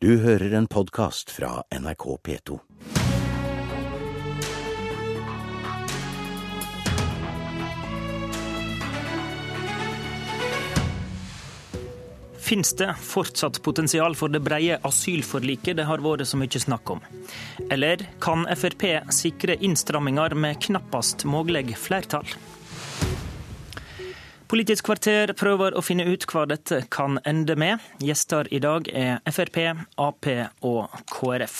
Du hører en podkast fra NRK P2. Fins det fortsatt potensial for det breie asylforliket det har vært så mye snakk om? Eller kan Frp sikre innstramminger med knappast mulig flertall? Politisk kvarter prøver å finne ut hva dette kan ende med. Gjester i dag er Frp, Ap og KrF.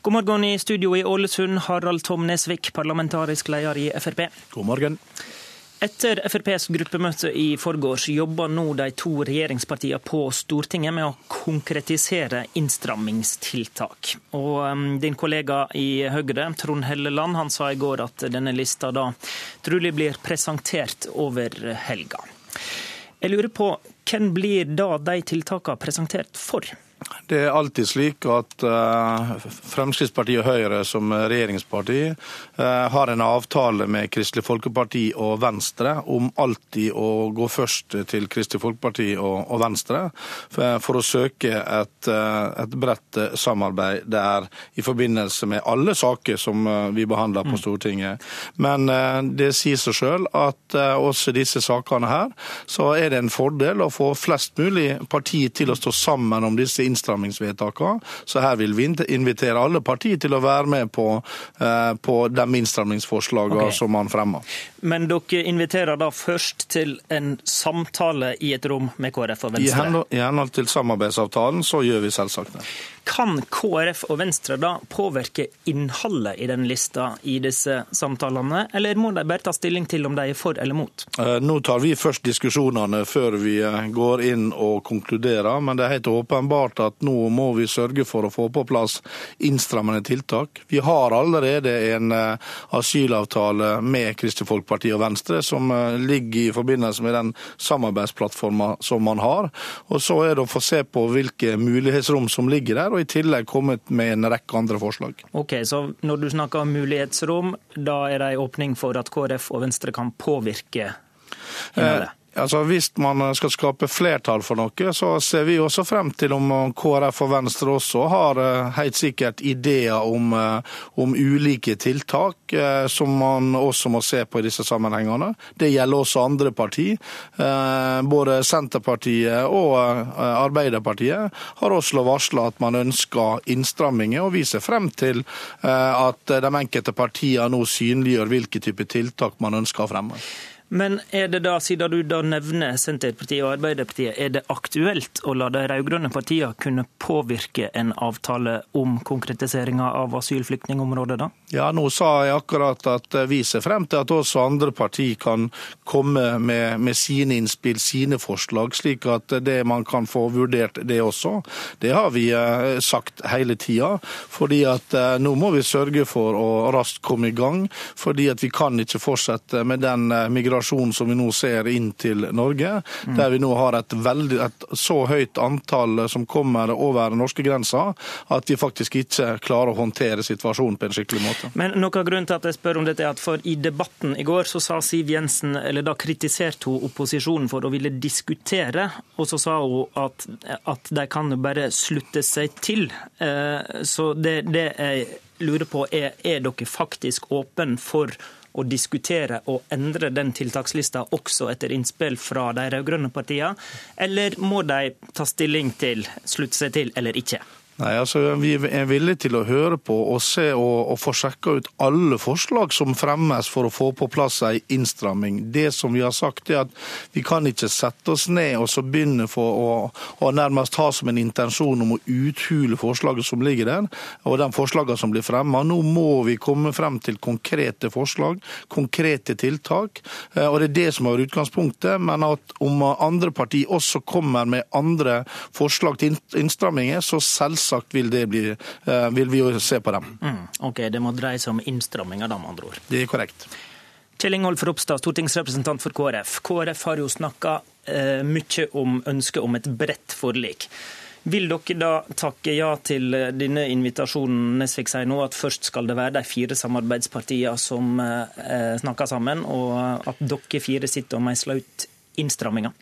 God morgen i studio i Ålesund, Harald Tom Nesvik, parlamentarisk leder i Frp. God morgen. Etter FrPs gruppemøte i forgårs jobber nå de to regjeringspartiene på Stortinget med å konkretisere innstrammingstiltak. Og um, Din kollega i Høyre, Trond Helleland, han sa i går at denne lista da trolig blir presentert over helga. Jeg lurer på, hvem blir da de tiltakene presentert for? Det er alltid slik at uh, Fremskrittspartiet og Høyre som regjeringsparti uh, har en avtale med Kristelig Folkeparti og Venstre om alltid å gå først til Kristelig Folkeparti og, Venstre for, for, å søke et, et bredt samarbeid der i forbindelse med alle saker som vi behandler på mm. Stortinget. Men det sier seg sjøl at også disse sakene her, så er det en fordel å få flest mulig partier til å stå sammen om disse innstrammingsvedtakene. Så her vil vi invitere alle partier til å være med på, eh, på de innstrammingsforslagene okay. som man fremmer. Men dere inviterer da først til en samtale i et rom med KrF og Venstre? I henhold til samarbeidsavtalen så gjør vi selvsagt det. Kan KrF og Venstre da påvirke innholdet i den lista i disse samtalene, eller må de bare ta stilling til om de er for eller mot? Eh, nå tar vi først diskusjonene før vi eh, går inn og konkluderer, men det er helt åpenbart at nå må vi sørge for å få på plass innstrammende tiltak. Vi har allerede en eh, asylavtale med Kristelig Folkeparti og Venstre som ligger i forbindelse med den samarbeidsplattforma som man har. Og Så er det å få se på hvilke mulighetsrom som ligger der og i tillegg kommet med en rekke andre forslag. Ok, Så når du snakker om mulighetsrom, da er det en åpning for at KrF og Venstre kan påvirke innholdet? Altså, Hvis man skal skape flertall for noe, så ser vi også frem til om KrF og Venstre også har eh, helt sikkert ideer om, eh, om ulike tiltak eh, som man også må se på i disse sammenhengene. Det gjelder også andre partier. Både Senterpartiet og Arbeiderpartiet har også varsla at man ønsker innstramminger, og vi ser frem til at de enkelte partiene nå synliggjør hvilke type tiltak man ønsker å fremme. Men er det da, siden du da nevner Senterpartiet og Arbeiderpartiet, er det aktuelt å la de rød-grønne partiene kunne påvirke en avtale om konkretiseringa av asylflyktningområdet, da? Ja, nå sa jeg akkurat at vi ser frem til at også andre partier kan komme med, med sine innspill, sine forslag, slik at det man kan få vurdert det også. Det har vi eh, sagt hele tida. fordi at eh, nå må vi sørge for å raskt komme i gang. fordi at vi kan ikke fortsette med den eh, migrasjonen migrasjon som vi nå ser inn til Norge, mm. der vi nå har et, veldig, et så høyt antall som kommer over norskegrensa at vi faktisk ikke klarer å håndtere situasjonen på en skikkelig måte. Men noe av grunnen til at jeg spør om dette er at for I debatten i går så sa Siv Jensen, eller da kritiserte hun opposisjonen for å ville diskutere, og så sa hun at, at de kan bare slutte seg til. Eh, så det, det jeg lurer på er, er dere faktisk åpne for å diskutere og endre den tiltakslista også etter innspill fra de rød-grønne partiene, eller må de ta stilling til, slutte seg til eller ikke? Nei, altså Vi er villige til å høre på og se og, og få sjekka ut alle forslag som fremmes for å få på plass ei innstramming. Det som vi har sagt er at Vi kan ikke sette oss ned og så begynne for å, å nærmest ha som en intensjon om å uthule forslaget som ligger der, og de forslagene som blir fremma. Nå må vi komme frem til konkrete forslag, konkrete tiltak. Eh, og Det er det som er utgangspunktet. Men at om andre partier også kommer med andre forslag til innstramminger, så selvsagt selvsagt vil, det bli, eh, vil vi jo se på dem. Mm, ok, Det må dreie seg om innstramminger, da, med andre ord. Det er korrekt. Kjell Ingolf Ropstad, stortingsrepresentant for KrF. KrF har jo snakka eh, mye om ønsket om et bredt forlik. Vil dere da takke ja til eh, denne invitasjonen Nesvik sier nå, at først skal det være de fire samarbeidspartiene som eh, snakker sammen, og at dere fire sitter og meisler ut innstramminger?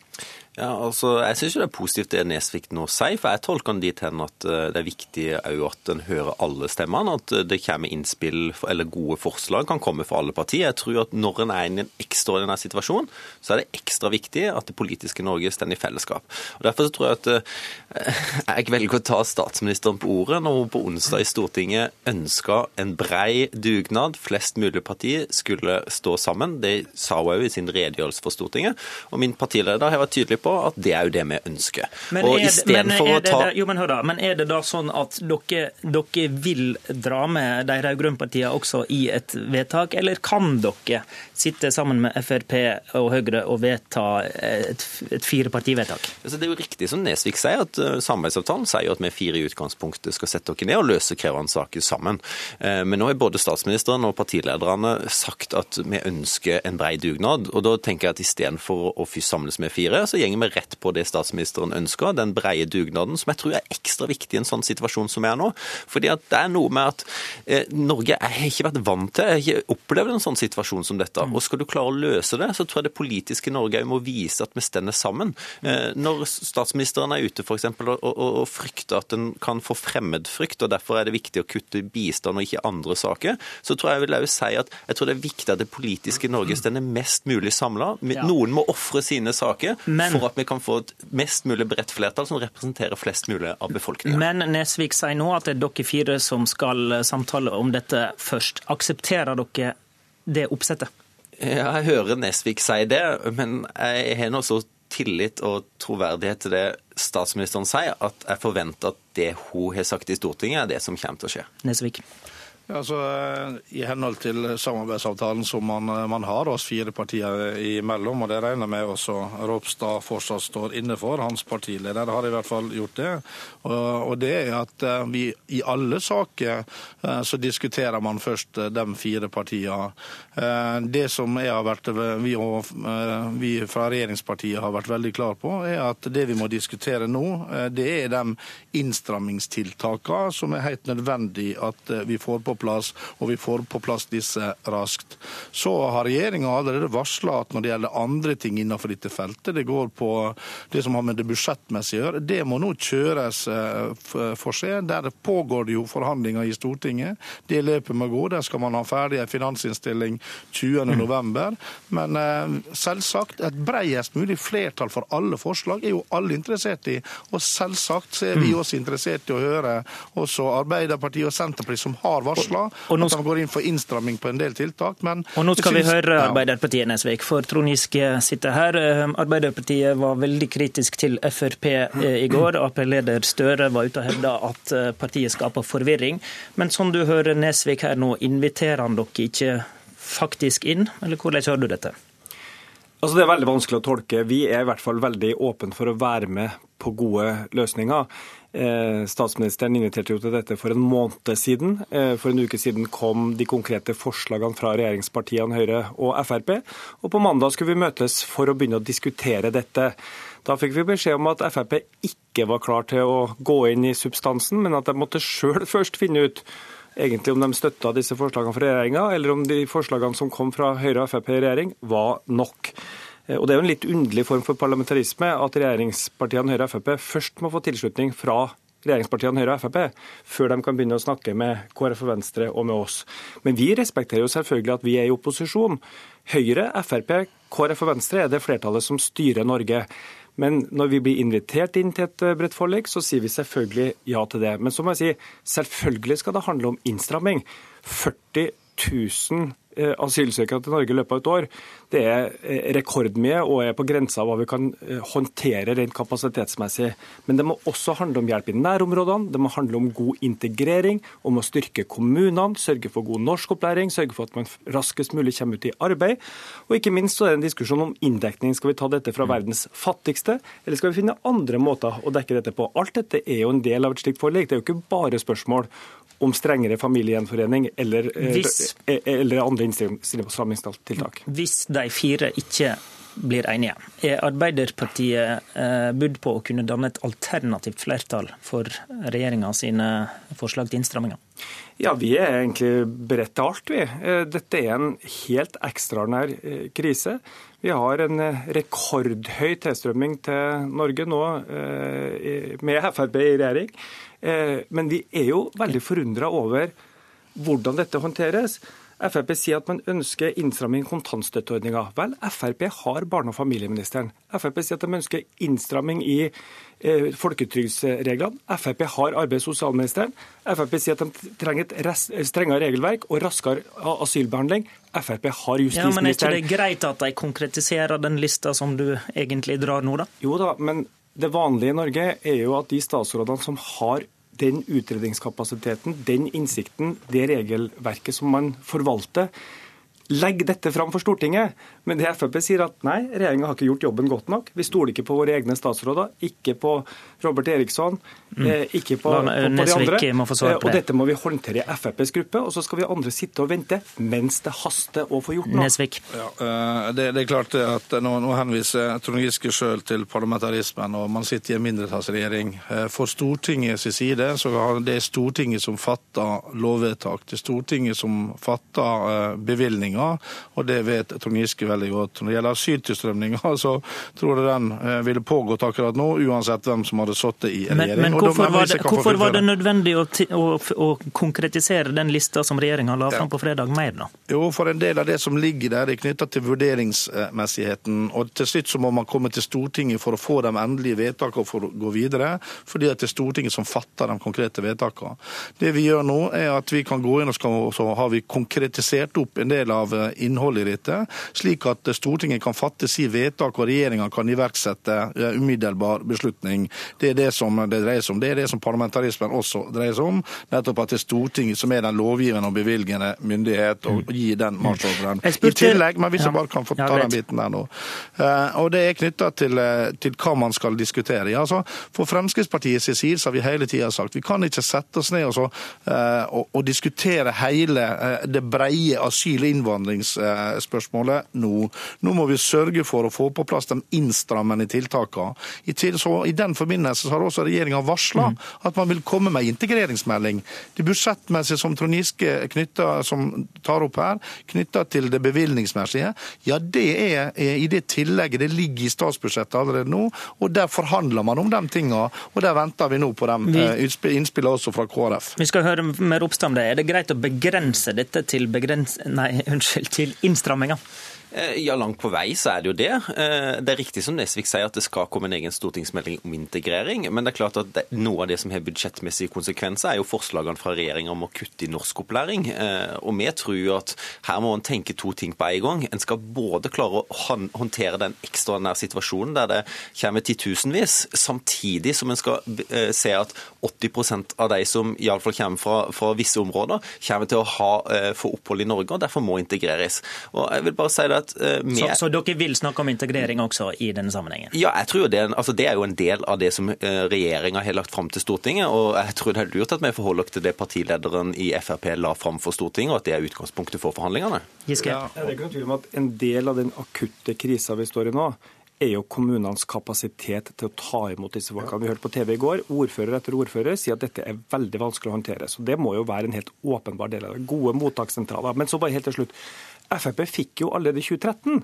Ja, altså, Jeg syns det er positivt det Nesvik nå sier, for jeg tolker han dit hen at eh, det er viktig at en hører alle stemmene. At eh, det kommer innspill eller gode forslag kan komme fra alle partier. Jeg tror at når en er i en ekstraordinær situasjon, så er det ekstra viktig at det politiske Norge står i fellesskap. Og Derfor så tror jeg at eh, jeg velger å ta statsministeren på ordet når hun på onsdag i Stortinget ønska en brei dugnad. Flest mulig partier skulle stå sammen. Det sa hun òg i sin redegjørelse for Stortinget. Og min partileder har vært tydelig på på at det er jo det vi ønsker. Men og er, det, men, er det, ta... jo, men, hør da, men er det da sånn at dere, dere vil dra med de rød-grønne partiene også i et vedtak, eller kan dere sitte sammen med Frp og Høyre og vedta et, et firepartivedtak? Altså, det er jo riktig som Nesvik sier, at uh, samarbeidsavtalen sier jo at vi fire i utgangspunktet skal sette oss ned og løse krevende saker sammen. Uh, men nå har både statsministeren og partilederne sagt at vi ønsker en brei dugnad. og Da tenker jeg at istedenfor å samles med fire, så går vi rett på det statsministeren ønsker, den breie dugnaden, som jeg tror er ekstra viktig i en sånn situasjon som vi er nå. Fordi at det er noe med at eh, Norge har ikke vært vant til, jeg har ikke opplevd en sånn situasjon som dette. Og skal du klare å løse det, så tror jeg det politiske Norge må vise at vi stender sammen. Eh, når statsministeren er ute f.eks. Og, og, og frykter at en kan få fremmedfrykt, og derfor er det viktig å kutte bistand og ikke andre saker, så tror jeg jeg vil si at jeg tror det er viktig at det politiske Norge stender mest mulig samla. Noen må ofre sine saker Men, for at vi kan få et mest mulig bredt flertall som representerer flest mulig av befolkningen. Men Nesvik sier nå at det er dere fire som skal samtale om dette først. Aksepterer dere det oppsettet? Jeg hører Nesvik si det, men jeg har nå så tillit og troverdighet til det statsministeren sier, at jeg forventer at det hun har sagt i Stortinget, er det som kommer til å skje. Nesvik. Altså, I henhold til samarbeidsavtalen som man, man, har oss fire partier imellom, og det regner med også Ropstad fortsatt står inne for, hans partileder har i hvert fall gjort det. Og, og det er at eh, vi i alle saker eh, så diskuterer man først eh, de fire partiene. Det som vært, vi, og, vi fra regjeringspartiet har vært veldig klar på, er at det vi må diskutere nå, det er de innstrammingstiltakene som er helt nødvendig at vi får på plass, og vi får på plass disse raskt. Så har regjeringa allerede varsla at når det gjelder andre ting innenfor dette feltet, det går på det som har med det budsjettmessige å gjøre, det må nå kjøres eh, for seg. Der pågår det jo forhandlinger i Stortinget. Det løpet må gå. Der skal man ha ferdig en finansinnstilling 20.11. Men eh, selvsagt, et bredest mulig flertall for alle forslag er jo alle interessert i. Og selvsagt så er vi mm. også interessert i å høre også Arbeiderpartiet og Senterpartiet, som har varsla varsla at de går inn for innstramming på en del tiltak. Men og nå skal synes, vi høre Arbeiderpartiet, Nesvik, for Trond Giske sitter her. Eh, Arbeiderpartiet var veldig kritisk til Frp eh, i går. Ap-leder Støre var ute og hevda at eh, partiet skaper forvirring. Men som du hører Nesvik her nå, inviterer han dere ikke faktisk inn, eller hvordan hører du dette? Altså Det er veldig vanskelig å tolke. Vi er i hvert fall veldig åpne for å være med på gode løsninger. Eh, statsministeren inviterte jo til dette for en måned siden. Eh, for en uke siden kom de konkrete forslagene fra regjeringspartiene Høyre og Frp. Og på mandag skulle vi møtes for å begynne å diskutere dette. Da fikk vi beskjed om at Frp ikke var klar til å gå inn i substansen, men at de måtte sjøl først finne ut egentlig om de støtta disse forslagene fra regjeringa, eller om de forslagene som kom fra Høyre og Frp i regjering, var nok. Eh, og Det er jo en litt underlig form for parlamentarisme at regjeringspartiene Høyre og Frp først må få tilslutning fra regjeringspartiene Høyre og Frp før de kan begynne å snakke med KrF og Venstre og med oss. Men vi respekterer jo selvfølgelig at vi er i opposisjon. Høyre, Frp, KrF og Venstre er det flertallet som styrer Norge. Men når vi blir invitert inn til et eh, bredt forlik, så sier vi selvfølgelig ja til det. Men så må jeg si, selvfølgelig skal det handle om innstramming. 40 000 Eh, asylsøkere til Norge i løpet av et år, det er eh, rekordmye og er på grensa av hva vi kan eh, håndtere rent kapasitetsmessig. Men det må også handle om hjelp i nærområdene, det må handle om god integrering, om å styrke kommunene, sørge for god norskopplæring, sørge for at man raskest mulig kommer ut i arbeid. Og ikke minst så er det en diskusjon om inndekning. Skal vi ta dette fra verdens fattigste, eller skal vi finne andre måter å dekke dette på? Alt dette er jo en del av et slikt forlik. Det er jo ikke bare spørsmål om strengere familiegjenforening eller, Hvis, eller andre innstrammingstiltak. Hvis de fire ikke blir enige. Er Arbeiderpartiet eh, budd på å kunne danne et alternativt flertall for regjeringa sine forslag til innstramminger? Ja, Vi er egentlig beredt til alt, vi. Eh, dette er en helt ekstraordinær eh, krise. Vi har en rekordhøy tilstrømming til Norge nå med Frp i regjering. Men vi er jo veldig forundra over hvordan dette håndteres. Frp sier at man ønsker innstramming i kontantstøtteordninga. Vel, Frp har barne- og familieministeren. Frp sier at de ønsker innstramming i eh, folketrygdsreglene. Frp har arbeids- og sosialministeren. Frp sier at de trenger et strengere regelverk og raskere asylbehandling. Frp har justisministeren. Ja, men Er ikke det greit at de konkretiserer den lista som du egentlig drar nå, da? Jo da, men det vanlige i Norge er jo at de statsrådene som har den utredningskapasiteten, den innsikten, det regelverket som man forvalter, legge dette fram for Stortinget. Men det Frp sier at nei, regjeringa har ikke gjort jobben godt nok. Vi stoler ikke på våre egne statsråder, ikke på Robert Eriksson, mm. Eh, ikke på, på, på de andre. Eh, og dette må vi håndtere i FrPs gruppe, og så skal vi andre sitte og vente mens det haster å få gjort noe. Nesvik. Ja, eh, det, det, er klart at nå, nå henviser Trond Giske sjøl til parlamentarismen, og man sitter i en mindretallsregjering. For Stortingets side så er det Stortinget som fatter lovvedtak. Det er Stortinget som fatter bevilgninger asyltilstrømninga, og det vet Trond Giske veldig godt. Når det gjelder asyltilstrømninga, så tror jeg den eh, ville pågått akkurat nå, uansett hvem som hadde sittet i regjering. Men, men hvorfor, var det, hvorfor var det, nødvendig å, å, å konkretisere den lista som regjeringa la fram på fredag, mer, da? Jo, for en del av det som ligger der, er knytta til vurderingsmessigheten. Og til slutt så må man komme til Stortinget for å få de endelige vedtakene for å gå videre, fordi det er Stortinget som fatter de konkrete vedtakene. Det vi gjør nå, er at vi kan gå inn og så har vi konkretisert opp en del av av eh, innholdet i dette, slik at Stortinget kan fatte si vedtak og regjeringa kan iverksette eh, umiddelbar beslutning. Det er det som det dreier seg om. Det er det som parlamentarismen også dreier seg om. Nettopp at det er Stortinget som er den lovgivende og bevilgende myndighet, og gir den marsjordren. I tillegg, men hvis jeg bare kan få ta den biten der nå. Eh, og det er knytta til, til, hva man skal diskutere. Ja, altså, for Fremskrittspartiets side har vi hele tida sagt vi kan ikke sette oss ned og, så, og, og diskutere hele det breie asyl- og innvandringsspørsmålet nå. Nå må vi sørge for å få på plass de innstrammende tiltakene. I, til, I den forbindelse har også regjeringa varsla mm. at man vil komme med integreringsmelding. Det budsjettmessige som Trond Giske knytter, som tar opp her, knytta til det bevilgningsmessige, ja det er, er, i det tillegget. Det ligger i statsbudsjettet allerede nå, og der forhandler man om de tinga. Og der venter vi nå på de eh, innspillene også fra KrF. Vi skal høre mer oppstand. Er det greit å begrense dette til begrens... Nei, unnskyld, til innstramminger? Eh, ja, langt på vei så er det jo det. Eh, det er riktig som Nesvik sier at det skal komme en egen stortingsmelding om integrering. Men det er klart at noe av det som har budsjettmessige konsekvenser, er jo forslagene fra regjeringa om å kutte i norskopplæring. Eh, og vi tror jo at her må en tenke to ting på en gang. En skal både klare å håndtere den ekstraordinære situasjonen der det kommer titusenvis, samtidig som en skal se at 80% av de som iallfall kommer fra, fra visse områder, kommer til å ha, få opphold i Norge og derfor må integreres. Og jeg vil bare si det at med... så, så, dere vil snakke om integrering også i denne sammenhengen? Ja, jeg tror det, altså, det er jo en del av det som uh, regjeringa har lagt fram til Stortinget. og jeg tror det er lurt at vi forholder oss til det partilederen i Frp la fram for Stortinget, og at det er utgangspunktet for forhandlingene. Giske? Ja, det er ikke noe tvil om at En del av den akutte krisa vi står i nå, er jo kommunenes kapasitet til å ta imot disse folkene. Vi hørte på TV i går, ordfører etter ordfører sier at dette er veldig vanskelig å håndtere. Så det må jo være en helt åpenbar del av det. Gode mottakssentraler. Men så bare helt til slutt. Frp fikk jo allerede i 2013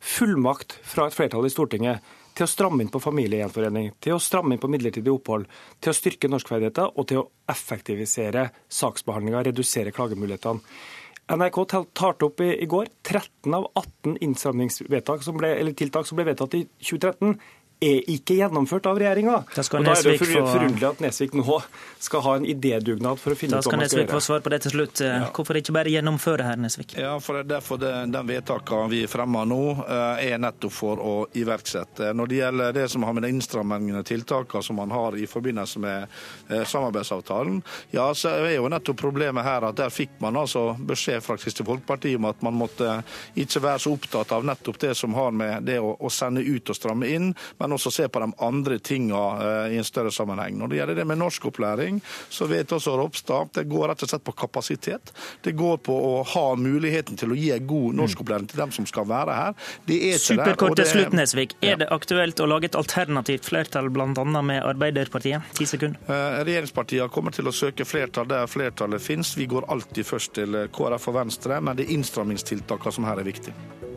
fullmakt fra et flertall i Stortinget til å stramme inn på familiegjenforening, til å stramme inn på midlertidig opphold, til å styrke norskferdigheter og til å effektivisere saksbehandlinga, redusere klagemulighetene. NRK talte opp i, går 13 av 18 innstramningstiltak som ble vedtatt i 2013 er ikke gjennomført av regjeringa. Da, da er det for, forunderlig at Nesvik nå skal ha en idédugnad for å finne ut hva man skal gjøre. Da skal Nesvik få svar på det til slutt. Ja. Hvorfor ikke bare gjennomføre her, Nesvik? Ja, for det er derfor det, Den vedtakene vi fremmer nå, eh, er nettopp for å iverksette. Når det gjelder det som har med de innstrammende tiltakene som man har i forbindelse med eh, samarbeidsavtalen, ja, så er jo nettopp problemet her at der fikk man altså beskjed fra Kristelig Folkeparti om at man måtte ikke være så opptatt av nettopp det som har med det å, å sende ut og stramme inn, men men også se på de andre tingene i en større sammenheng. Når det gjelder det med norskopplæring, så vet også Ropstad det går rett og slett på kapasitet. Det går på å ha muligheten til å gi god norskopplæring til dem som skal være her. Det er Superkort til slutt, Nesvik. Er det aktuelt å lage et alternativt flertall, bl.a. med Arbeiderpartiet? Ti sekunder. Regjeringspartiene kommer til å søke flertall der flertallet finnes. Vi går alltid først til KrF og Venstre, men det er innstrammingstiltakene som her er viktige.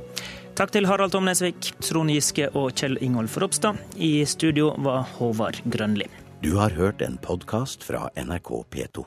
Takk til Harald Tom Nesvik, Trond Giske og Kjell Ingolf Ropstad. I studio var Håvard Grønli. Du har hørt en podkast fra NRK P2.